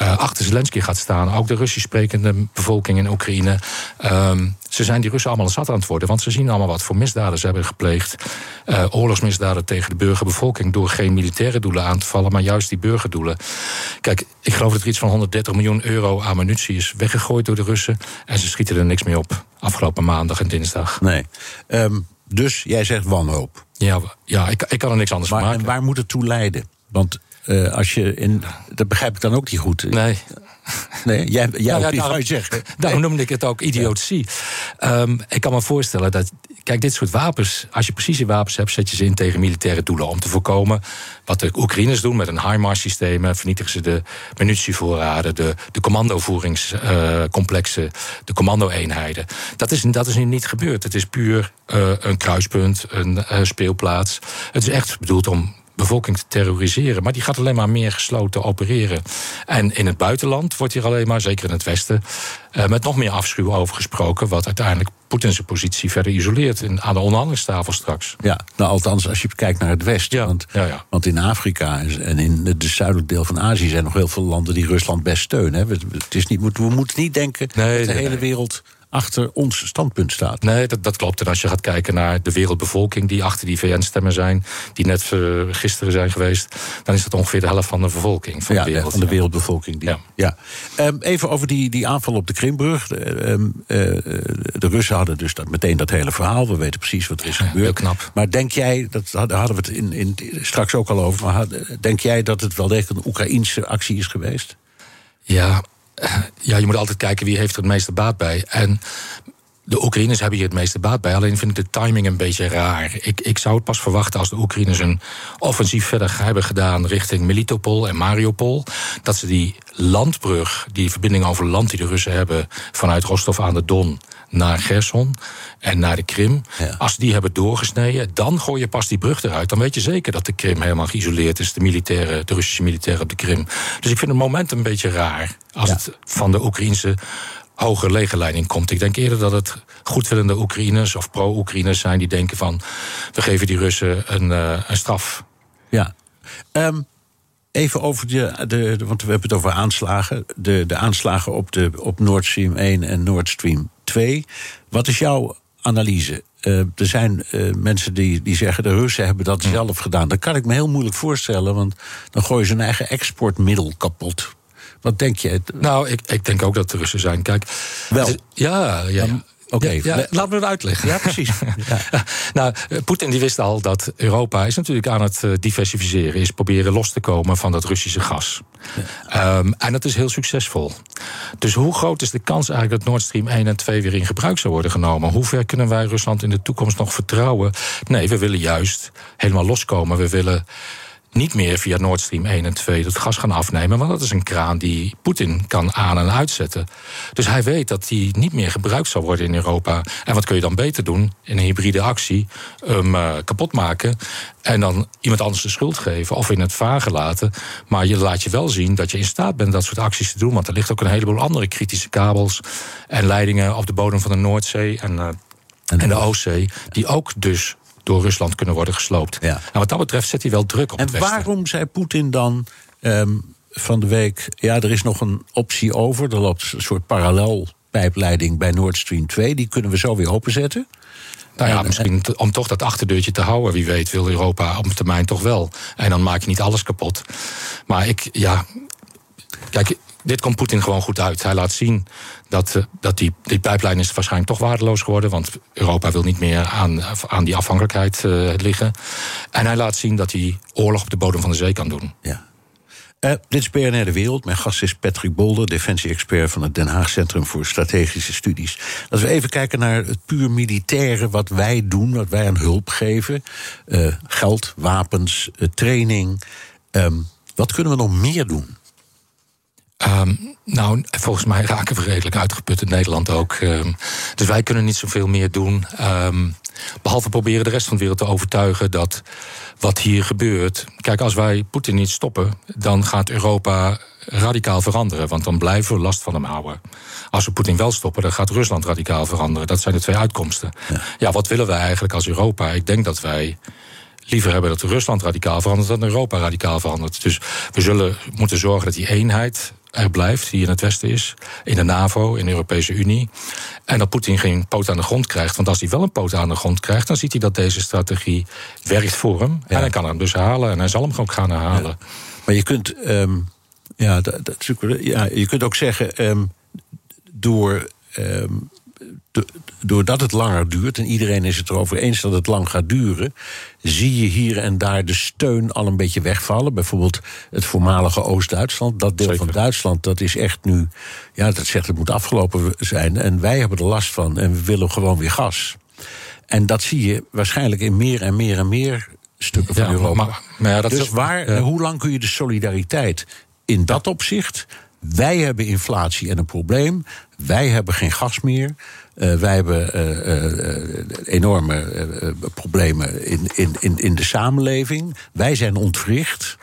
uh, achter Zelensky gaat staan. Ook de Russisch sprekende bevolking in Oekraïne. Um, ze zijn die Russen allemaal zat aan het worden. Want ze zien allemaal wat voor misdaden ze hebben gepleegd. Uh, oorlogsmisdaden tegen de burgerbevolking. Door geen militaire doelen aan te vallen, maar juist die burgerdoelen. Kijk, ik geloof dat er iets van 130 miljoen euro aan munitie is weggegooid door de Russen. En ze schieten er niks meer op. Afgelopen maandag en dinsdag. Nee. Um, dus jij zegt wanhoop. Ja, ja ik, ik kan er niks anders maar, van maken. En waar moet het toe leiden? Want uh, als je in. Dat begrijp ik dan ook niet goed. Nee. Nee, jij, jij nou, ja, daarom, zeggen. Daarom noemde ik het ook idiotie. Ja. Um, ik kan me voorstellen dat. Kijk, dit soort wapens. Als je precisiewapens hebt, zet je ze in tegen militaire doelen. Om te voorkomen wat de Oekraïners doen met een HIMARS-systeem. Vernietigen ze de munitievoorraden, de, de commandovoeringscomplexen, uh, de commando-eenheden. Dat is, dat is nu niet gebeurd. Het is puur uh, een kruispunt, een uh, speelplaats. Het is echt bedoeld om bevolking te terroriseren. Maar die gaat alleen maar meer gesloten opereren. En in het buitenland wordt hier alleen maar, zeker in het Westen, uh, met nog meer afschuw over gesproken. Wat uiteindelijk Poetin zijn positie verder isoleert in, aan de onderhandelingstafel straks. Ja, nou althans als je kijkt naar het Westen. Want, want in Afrika en in het zuidelijk deel van Azië zijn nog heel veel landen die Rusland best steunen. Hè. Het is niet, we moeten niet denken dat de hele wereld achter ons standpunt staat. Nee, dat, dat klopt. En als je gaat kijken naar de wereldbevolking die achter die VN-stemmen zijn, die net uh, gisteren zijn geweest, dan is dat ongeveer de helft van de bevolking van ja, de wereld. Van de wereldbevolking. Die, ja. ja. Um, even over die, die aanval op de Krimbrug. De, um, uh, de Russen hadden dus dat, meteen dat hele verhaal. We weten precies wat er is gebeurd. Heel knap. Maar denk jij, dat hadden we het in, in, straks ook al over, maar denk jij dat het wel degelijk een Oekraïense actie is geweest? Ja, ja, je moet altijd kijken wie heeft er het meeste baat bij. En de Oekraïners hebben hier het meeste baat bij. Alleen vind ik de timing een beetje raar. Ik, ik zou het pas verwachten als de Oekraïners een offensief verder hebben gedaan richting Melitopol en Mariupol. Dat ze die landbrug, die verbinding over land die de Russen hebben vanuit Rostov aan de Don naar Gerson en naar de Krim. Als die hebben doorgesneden, dan gooi je pas die brug eruit. Dan weet je zeker dat de Krim helemaal geïsoleerd is, de, militairen, de Russische militairen op de Krim. Dus ik vind het moment een beetje raar als het van de Oekraïnse hogere legerleiding komt. Ik denk eerder dat het goedwillende Oekraïners of pro-Oekraïners zijn die denken van we geven die Russen een, uh, een straf. Ja. Um, even over de, de, want we hebben het over aanslagen. De, de aanslagen op, de, op Nord Stream 1 en Nord Stream 2. Wat is jouw analyse? Uh, er zijn uh, mensen die, die zeggen de Russen hebben dat zelf gedaan. Dat kan ik me heel moeilijk voorstellen, want dan gooien ze hun eigen exportmiddel kapot. Wat denk je? Nou, ik, ik denk ook dat de Russen zijn. Kijk, wel. ja, ja. Um, Oké, okay. ja, ja, laten we het uitleggen. Ja, precies. Ja. nou, Poetin die wist al dat Europa is natuurlijk aan het diversificeren, is proberen los te komen van dat Russische gas. Um, en dat is heel succesvol. Dus hoe groot is de kans eigenlijk dat Nord Stream 1 en 2 weer in gebruik zou worden genomen? Hoe ver kunnen wij Rusland in de toekomst nog vertrouwen? Nee, we willen juist helemaal loskomen. We willen niet meer via Nord Stream 1 en 2 het gas gaan afnemen. Want dat is een kraan die Poetin kan aan- en uitzetten. Dus hij weet dat die niet meer gebruikt zal worden in Europa. En wat kun je dan beter doen in een hybride actie? Um, uh, kapot maken en dan iemand anders de schuld geven of in het vage laten. Maar je laat je wel zien dat je in staat bent dat soort acties te doen. Want er ligt ook een heleboel andere kritische kabels en leidingen op de bodem van de Noordzee en, uh, en de Oostzee. Die ook dus door Rusland kunnen worden gesloopt. Ja. En wat dat betreft zet hij wel druk op en het Westen. waarom zei Poetin dan um, van de week... ja, er is nog een optie over, er loopt een soort parallelpijpleiding bij Nord Stream 2... die kunnen we zo weer openzetten? Nou ja, misschien om toch dat achterdeurtje te houden. Wie weet wil Europa op termijn toch wel. En dan maak je niet alles kapot. Maar ik, ja... Kijk, dit komt Poetin gewoon goed uit. Hij laat zien dat, uh, dat die, die pijplijn is waarschijnlijk toch waardeloos geworden. Want Europa wil niet meer aan, aan die afhankelijkheid uh, liggen. En hij laat zien dat hij oorlog op de bodem van de zee kan doen. Ja. Uh, dit is BNR De Wereld. Mijn gast is Patrick Bolder, defensie-expert van het Den Haag Centrum voor Strategische Studies. Laten we even kijken naar het puur militaire, wat wij doen, wat wij aan hulp geven. Geld, wapens, training. Um, wat kunnen we nog meer doen? Um, nou, volgens mij raken we redelijk uitgeput in Nederland ook. Um, dus wij kunnen niet zoveel meer doen. Um, behalve proberen de rest van de wereld te overtuigen dat wat hier gebeurt. Kijk, als wij Poetin niet stoppen, dan gaat Europa radicaal veranderen. Want dan blijven we last van hem houden. Als we Poetin wel stoppen, dan gaat Rusland radicaal veranderen. Dat zijn de twee uitkomsten. Ja, ja wat willen wij eigenlijk als Europa? Ik denk dat wij liever hebben dat Rusland radicaal verandert dan Europa radicaal verandert. Dus we zullen moeten zorgen dat die eenheid er blijft, die in het Westen is, in de NAVO, in de Europese Unie. En dat Poetin geen poot aan de grond krijgt. Want als hij wel een poot aan de grond krijgt, dan ziet hij dat deze strategie werkt voor hem. Ja. En hij kan hem dus halen en hij zal hem ook gaan herhalen. Ja. Maar je kunt, um, ja, dat, dat, ja, je kunt ook zeggen, um, door. Um, doordat het langer duurt, en iedereen is het erover eens dat het lang gaat duren, zie je hier en daar de steun al een beetje wegvallen. Bijvoorbeeld het voormalige Oost-Duitsland. Dat deel Zeker. van Duitsland, dat is echt nu. Ja, dat zegt het moet afgelopen zijn. En wij hebben er last van en we willen gewoon weer gas. En dat zie je waarschijnlijk in meer en meer en meer stukken van ja, Europa. Maar, maar ja, dat dus is, waar, ja. hoe lang kun je de solidariteit in dat opzicht wij hebben inflatie en een probleem. Wij hebben geen gas meer. Uh, wij hebben uh, uh, enorme problemen in, in, in, in de samenleving. Wij zijn ontwricht.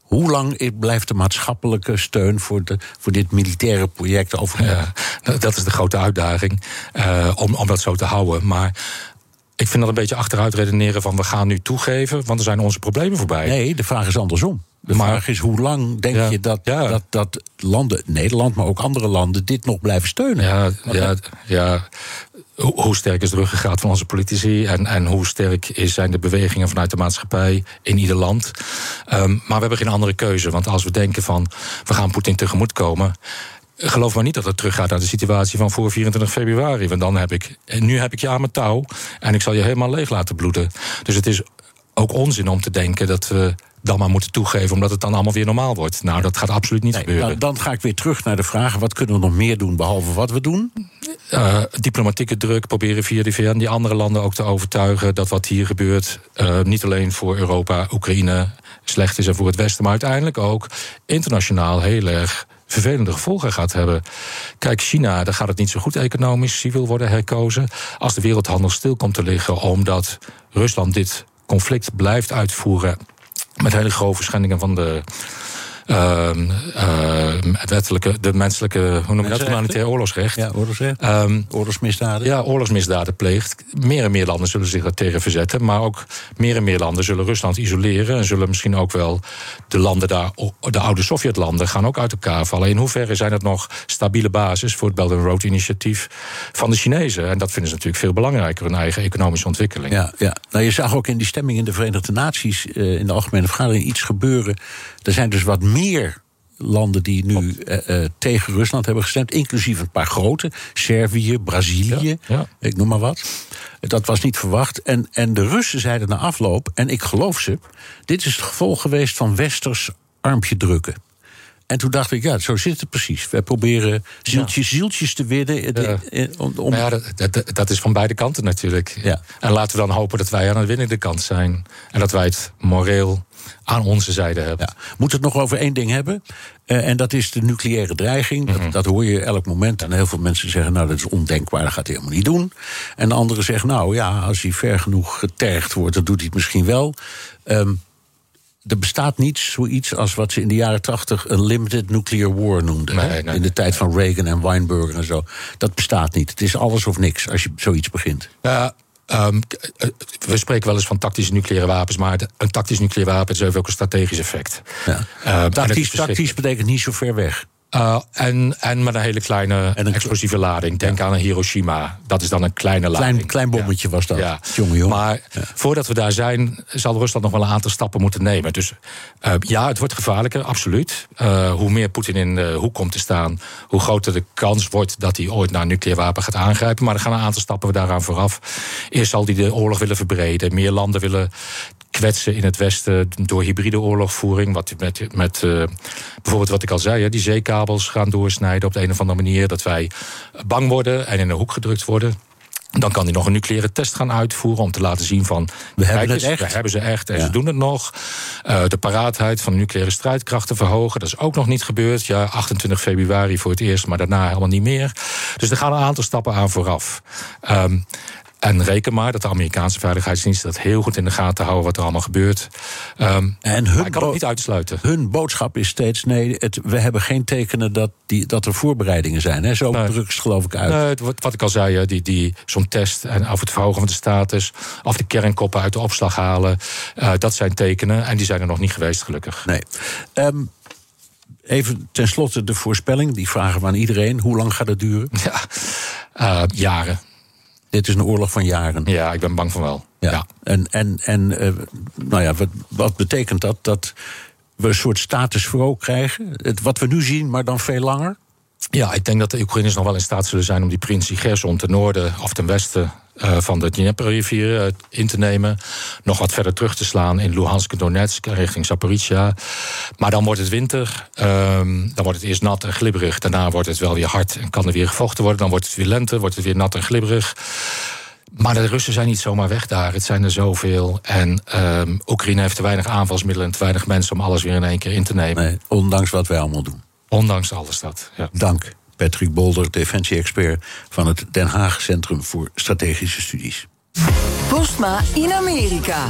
Hoe lang blijft de maatschappelijke steun voor, de, voor dit militaire project over? Ja, dat is de grote uitdaging uh, om, om dat zo te houden. Maar ik vind dat een beetje achteruit redeneren van we gaan nu toegeven, want er zijn onze problemen voorbij. Nee, de vraag is andersom. De maar, vraag is hoe lang denk je dat, ja. dat, dat landen, Nederland, maar ook andere landen, dit nog blijven steunen? Ja, ja, ja. Hoe, hoe sterk is de ruggengraat van onze politici en, en hoe sterk is, zijn de bewegingen vanuit de maatschappij in ieder land? Um, maar we hebben geen andere keuze, want als we denken van we gaan Poetin tegemoetkomen geloof maar niet dat het teruggaat naar de situatie van voor 24 februari. Want dan heb ik, en nu heb ik je aan mijn touw en ik zal je helemaal leeg laten bloeden. Dus het is ook onzin om te denken dat we dan maar moeten toegeven, omdat het dan allemaal weer normaal wordt. Nou, dat gaat absoluut niet gebeuren. Dan, dan, ga ik weer terug naar de vraag: wat kunnen we nog meer doen behalve wat we doen? Uh, diplomatieke druk, proberen via de VN die andere landen ook te overtuigen dat wat hier gebeurt, uh, niet alleen voor Europa, Oekraïne slecht is en voor het Westen, maar uiteindelijk ook internationaal heel erg vervelende gevolgen gaat hebben. Kijk, China, daar gaat het niet zo goed economisch. Die wil worden herkozen. Als de wereldhandel stil komt te liggen omdat Rusland dit conflict blijft uitvoeren met hele grove schendingen van de uh, uh, wettelijke, de menselijke, hoe noem je dat? Humanitair oorlogsrecht. Ja, oorlogsrecht. Um, oorlogsmisdaden. Ja, oorlogsmisdaden pleegt. Meer en meer landen zullen zich daar tegen verzetten. Maar ook meer en meer landen zullen Rusland isoleren. En zullen misschien ook wel de landen daar, de oude Sovjetlanden, gaan ook uit elkaar vallen. In hoeverre zijn het nog stabiele basis voor het Belt and Road initiatief van de Chinezen? En dat vinden ze natuurlijk veel belangrijker, hun eigen economische ontwikkeling. Ja, ja. Nou, je zag ook in die stemming in de Verenigde Naties, uh, in de algemene vergadering, iets gebeuren. Er zijn dus wat meer landen die nu uh, uh, tegen Rusland hebben gestemd, inclusief een paar grote, Servië, Brazilië, ja, ja. ik noem maar wat. Dat was niet verwacht. En, en de Russen zeiden na afloop, en ik geloof ze, dit is het gevolg geweest van westers armpje drukken. En toen dacht ik, ja, zo zit het precies. We proberen zieltjes, ja. zieltjes te winnen. Ja. Om, om... Ja, dat, dat, dat, is van beide kanten natuurlijk. Ja. En laten we dan hopen dat wij aan de winnende kant zijn. En dat wij het moreel aan onze zijde hebben. Ja. Moet het nog over één ding hebben. Uh, en dat is de nucleaire dreiging. Dat, Mhm. dat, hoor je elk moment. En heel veel mensen zeggen, nou, dat is ondenkbaar, dat gaat hij helemaal niet doen. En de anderen zeggen, nou ja, als hij ver genoeg getergd wordt, dan doet hij het misschien wel. Um, er bestaat niet zoiets als wat ze in de jaren tachtig een limited nuclear war noemden. Nee, nee, in de tijd van Reagan en Weinberger en zo. Dat bestaat niet. Het is alles of niks als je zoiets begint. Ja, Um, we spreken wel eens van tactische nucleaire wapens, maar een tactisch nucleair wapen heeft ook een strategisch effect. Ja. Uh, tactisch, tactisch betekent niet zo ver weg. Uh, en, en met een hele kleine en een explosieve lading. Denk ja. aan een Hiroshima. Dat is dan een kleine lading. Klein, klein bommetje ja. was dat. Ja. Jongen, jongen. Maar ja. voordat we daar zijn, zal Rusland nog wel een aantal stappen moeten nemen. Dus uh, ja, het wordt gevaarlijker, absoluut. Uh, hoe meer Poetin in de hoek komt te staan, hoe groter de kans wordt dat hij ooit naar een nucleair wapen gaat aangrijpen. Maar er gaan een aantal stappen daaraan vooraf. Eerst zal hij de oorlog willen verbreden, meer landen willen kwetsen in het Westen door hybride oorlogvoering. Wat met, met uh, bijvoorbeeld wat ik al zei, hè, die zeekabels gaan doorsnijden op de een of andere manier. Dat wij bang worden en in een hoek gedrukt worden. Dan kan hij nog een nucleaire test gaan uitvoeren om te laten zien van... We hebben eens, het echt. we hebben ze echt en Ja. ze doen het nog. Uh, de paraatheid van nucleaire strijdkrachten verhogen, dat is ook nog niet gebeurd. Ja, 28 februari voor het eerst, maar daarna helemaal niet meer. Dus er gaan een aantal stappen aan vooraf. Um, en reken maar dat de Amerikaanse veiligheidsdiensten dat heel goed in de gaten houden wat er allemaal gebeurt. Um, En hun, ik kan het niet uitsluiten. hun boodschap is steeds: nee, het, we hebben geen tekenen dat, die, dat er voorbereidingen zijn. Hè? Zo Nee. druk is het geloof ik uit. Nee, wat, wat ik al zei, die, die, zo'n test en of het verhogen van de status, of de kernkoppen uit de opslag halen, uh, dat zijn tekenen en die zijn er nog niet geweest, gelukkig. Nee. Um, even tenslotte de voorspelling, die vragen we aan iedereen. Hoe lang gaat het duren? Ja, uh, jaren. Dit is een oorlog van jaren. Ja, ik ben bang van wel. Ja. ja. En, en, en uh, nou ja, wat, wat betekent dat? Dat we een soort status quo krijgen? Het, wat we nu zien, maar dan veel langer? Ja, ik denk dat de Oekraïners nog wel in staat zullen zijn om die provincie Gerson ten noorden of ten westen van de Dnieperrivier uh, in te nemen. Nog wat verder terug te slaan in Luhansk en Donetsk richting Zaporizhia. Maar dan wordt het winter. Um, dan wordt het eerst nat en glibberig. Daarna wordt het wel weer hard en kan er weer gevochten worden. Dan wordt het weer lente, wordt het weer nat en glibberig. Maar de Russen zijn niet zomaar weg daar. Het zijn er zoveel. En um, Oekraïne heeft te weinig aanvalsmiddelen en te weinig mensen om alles weer in één keer in te nemen. Nee, ondanks wat wij allemaal doen. Ondanks alles dat. Ja. Dank, Patrick Bolder, defensie-expert van het Den Haag Centrum voor Strategische Studies. Postma in Amerika.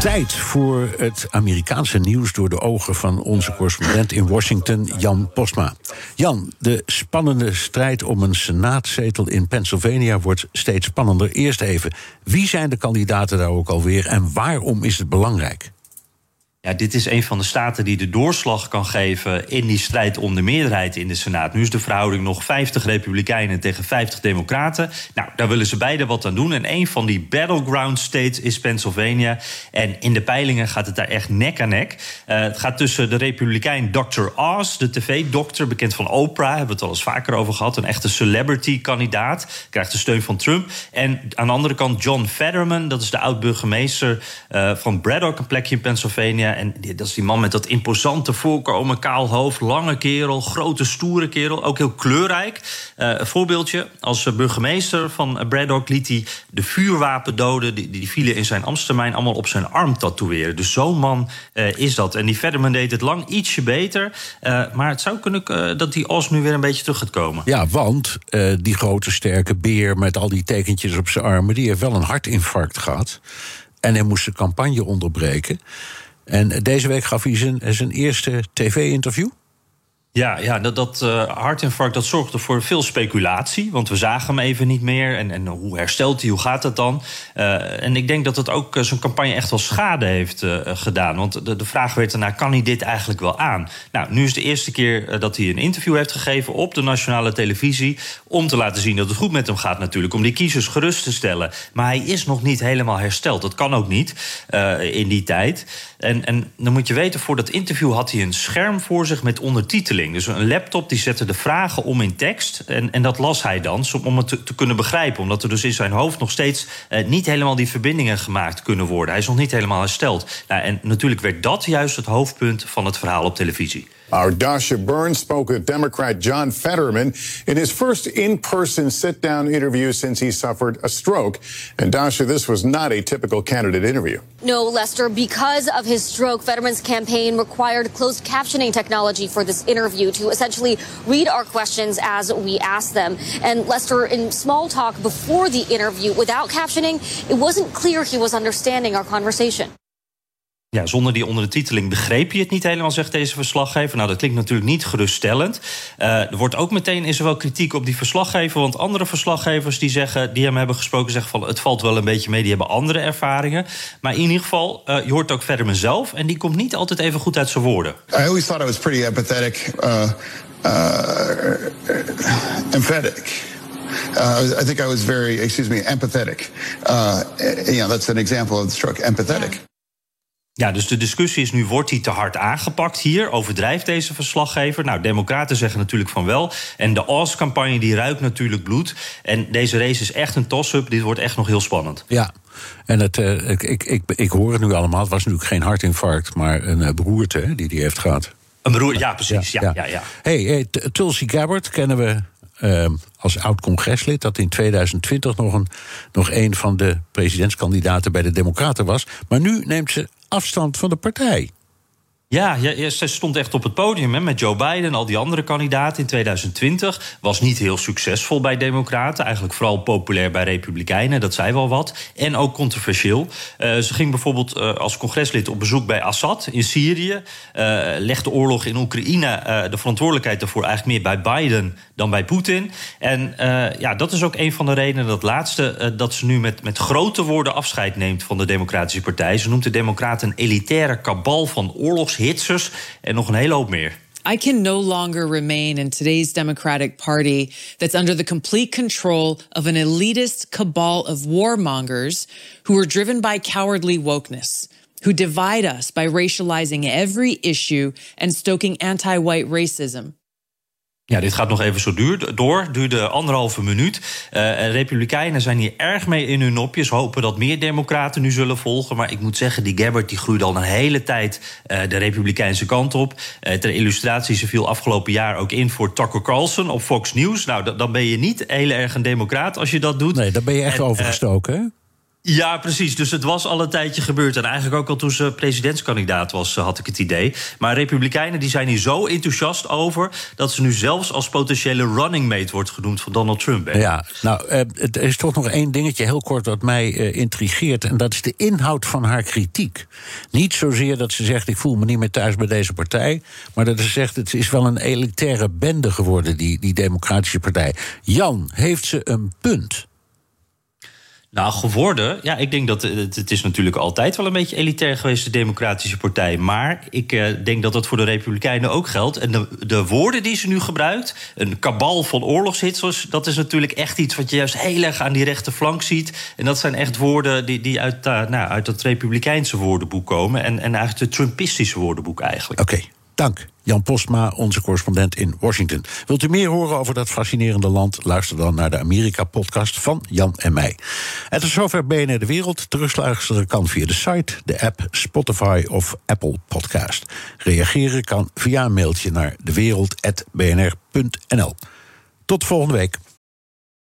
Tijd voor het Amerikaanse nieuws door de ogen van onze correspondent in Washington, Jan Postma. Jan, de spannende strijd om een senaatzetel in Pennsylvania wordt steeds spannender. Eerst even, wie zijn de kandidaten daar ook alweer en waarom is het belangrijk? Ja, dit is een van de staten die de doorslag kan geven in die strijd om de meerderheid in de Senaat. Nu is de verhouding nog 50 Republikeinen tegen 50 Democraten. Nou, daar willen ze beide wat aan doen. En een van die battleground states is Pennsylvania. En in de peilingen gaat het daar echt nek aan nek. Uh, het gaat tussen de Republikein Dr. Oz, de tv-dokter, bekend van Oprah, hebben we het al eens vaker over gehad. Een echte celebrity-kandidaat, krijgt de steun van Trump. En aan de andere kant John Fetterman, dat is de oud-burgemeester uh, van Braddock, een plekje in Pennsylvania. En dat is die man met dat imposante voorkomen, kaal hoofd, lange kerel, grote stoere kerel, ook heel kleurrijk. Uh, een voorbeeldje, als burgemeester van Braddock liet hij de vuurwapendoden, die, die vielen in zijn ambtstermijn, allemaal op zijn arm tatoeëren. Dus zo'n man is dat. En die Fetterman deed het lang ietsje beter. Maar het zou kunnen dat die Os nu weer een beetje terug gaat komen. Ja, want die grote sterke beer met al die tekentjes op zijn armen, die heeft wel een hartinfarct gehad. En hij moest de campagne onderbreken. En deze week gaf hij zijn, zijn eerste tv-interview. Ja, ja dat, dat uh, hartinfarct dat zorgde voor veel speculatie. Want we zagen hem even niet meer. En, en hoe herstelt hij? Hoe gaat het dan? Uh, en ik denk dat het ook uh, zijn campagne echt wel schade heeft gedaan. Want de, de vraag werd daarna: kan hij dit eigenlijk wel aan? Nou, nu is de eerste keer dat hij een interview heeft gegeven op de nationale televisie. Om te laten zien dat het goed met hem gaat, natuurlijk. Om die kiezers gerust te stellen. Maar hij is nog niet helemaal hersteld. Dat kan ook niet in die tijd. En, en dan moet je weten, voor dat interview had hij een scherm voor zich met ondertiteling. Dus een laptop die zette de vragen om in tekst. En, en dat las hij dan om het te, kunnen begrijpen. Omdat er dus in zijn hoofd nog steeds eh, niet helemaal die verbindingen gemaakt kunnen worden. Hij is nog niet helemaal hersteld. Nou, en natuurlijk werd dat juist het hoofdpunt van het verhaal op televisie. Our Dasha Burns spoke with Democrat John Fetterman in his first in person sit down interview since he suffered a stroke. And Dasha, this was not a typical candidate interview. No, Lester, because of his stroke, Fetterman's campaign required closed captioning technology for this interview to essentially read our questions as we ask them. And Lester, in small talk before the interview without captioning, it wasn't clear he was understanding our conversation. Ja, zonder die ondertiteling begreep je het niet helemaal, zegt deze verslaggever. Nou, dat klinkt natuurlijk niet geruststellend. Uh, er wordt ook meteen is er wel kritiek op die verslaggever. Want andere verslaggevers die, zeggen, die hem hebben gesproken, zeggen van het valt wel een beetje mee, die hebben andere ervaringen. Maar in ieder geval, uh, je hoort ook verder mezelf. En die komt niet altijd even goed uit zijn woorden. I always thought I was pretty empathetic. Uh, emphatic. Uh, I think I was very, excuse me, empathetic. Uh, you know, that's an example of the stroke, empathetic. Ja, dus de discussie is nu, wordt hij te hard aangepakt hier? Overdrijft deze verslaggever? Nou, democraten zeggen natuurlijk van wel. En de Oz-campagne die ruikt natuurlijk bloed. En deze race is echt een toss-up. Dit wordt echt nog heel spannend. Ja, en het, uh, ik, ik, ik, ik, hoor het nu allemaal. Het was natuurlijk geen hartinfarct, maar een uh, beroerte die hij heeft gehad. Een beroerte, ja, precies. Ja, ja. ja, ja. Hey, hey, Tulsi Gabbard kennen we uh, als oud-congreslid, dat in 2020 nog een, nog een van de presidentskandidaten bij de Democraten was. Maar nu neemt ze afstand van de partij. Ja, ja, ze stond echt op het podium hè, met Joe Biden en al die andere kandidaten in 2020. Was niet heel succesvol bij Democraten. Eigenlijk vooral populair bij Republikeinen, dat zei wel wat. En ook controversieel. Uh, ze ging bijvoorbeeld uh, als congreslid op bezoek bij Assad in Syrië. Uh, legde oorlog in Oekraïne de verantwoordelijkheid daarvoor eigenlijk meer bij Biden dan bij Poetin. En ja, dat is ook een van de redenen, dat laatste, dat ze nu met, met grote woorden afscheid neemt van de Democratische Partij. Ze noemt de Democraten een elitaire kabal van oorlogs hitsers en nog een hele hoop meer. I can no longer remain in today's Democratic Party that's under the complete control of an elitist cabal of warmongers who are driven by cowardly wokeness, who divide us by racializing every issue and stoking anti white racism. Ja, dit gaat nog even zo duur, door. Duurde anderhalve minuut. Uh, Republikeinen zijn hier erg mee in hun nopjes. Hopen dat meer Democraten nu zullen volgen. Maar ik moet zeggen, die Gabbard die groeide al een hele tijd uh, de Republikeinse kant op. Uh, ter illustratie, ze viel afgelopen jaar ook in voor Tucker Carlson op Fox News. Nou, dan ben je niet heel erg een Democraat als je dat doet. Nee, dan ben je echt en, overgestoken, hè? Ja, precies. Dus het was al een tijdje gebeurd. En eigenlijk ook al toen ze presidentskandidaat was, had ik het idee. Maar Republikeinen die zijn hier zo enthousiast over... dat ze nu zelfs als potentiële running mate wordt genoemd van Donald Trump. Ja, nou, er is toch nog één dingetje heel kort wat mij intrigeert. En dat is de inhoud van haar kritiek. Niet zozeer dat ze zegt, ik voel me niet meer thuis bij deze partij. Maar dat ze zegt, het is wel een elitaire bende geworden, die, die Democratische Partij. Jan, heeft ze een punt? Nou, geworden. Ja, ik denk dat het, is natuurlijk altijd wel een beetje elitair geweest, de Democratische Partij. Maar ik uh, denk dat dat voor de Republikeinen ook geldt. En de, de woorden die ze nu gebruikt, een kabal van oorlogshitsers, dat is natuurlijk echt iets wat je juist heel erg aan die rechterflank ziet. En dat zijn echt woorden die, die uit, uh, nou, uit het Republikeinse woordenboek komen. En, en eigenlijk het Trumpistische woordenboek eigenlijk. Oké. Dank. Jan Postma, onze correspondent in Washington. Wilt u meer horen over dat fascinerende land? Luister dan naar de Amerika-podcast van Jan en mij. Het is zover BNR De Wereld. Terugluisteren kan via de site, de app, Spotify of Apple Podcast. Reageren kan via een mailtje naar dewereld.bnr.nl. Tot volgende week.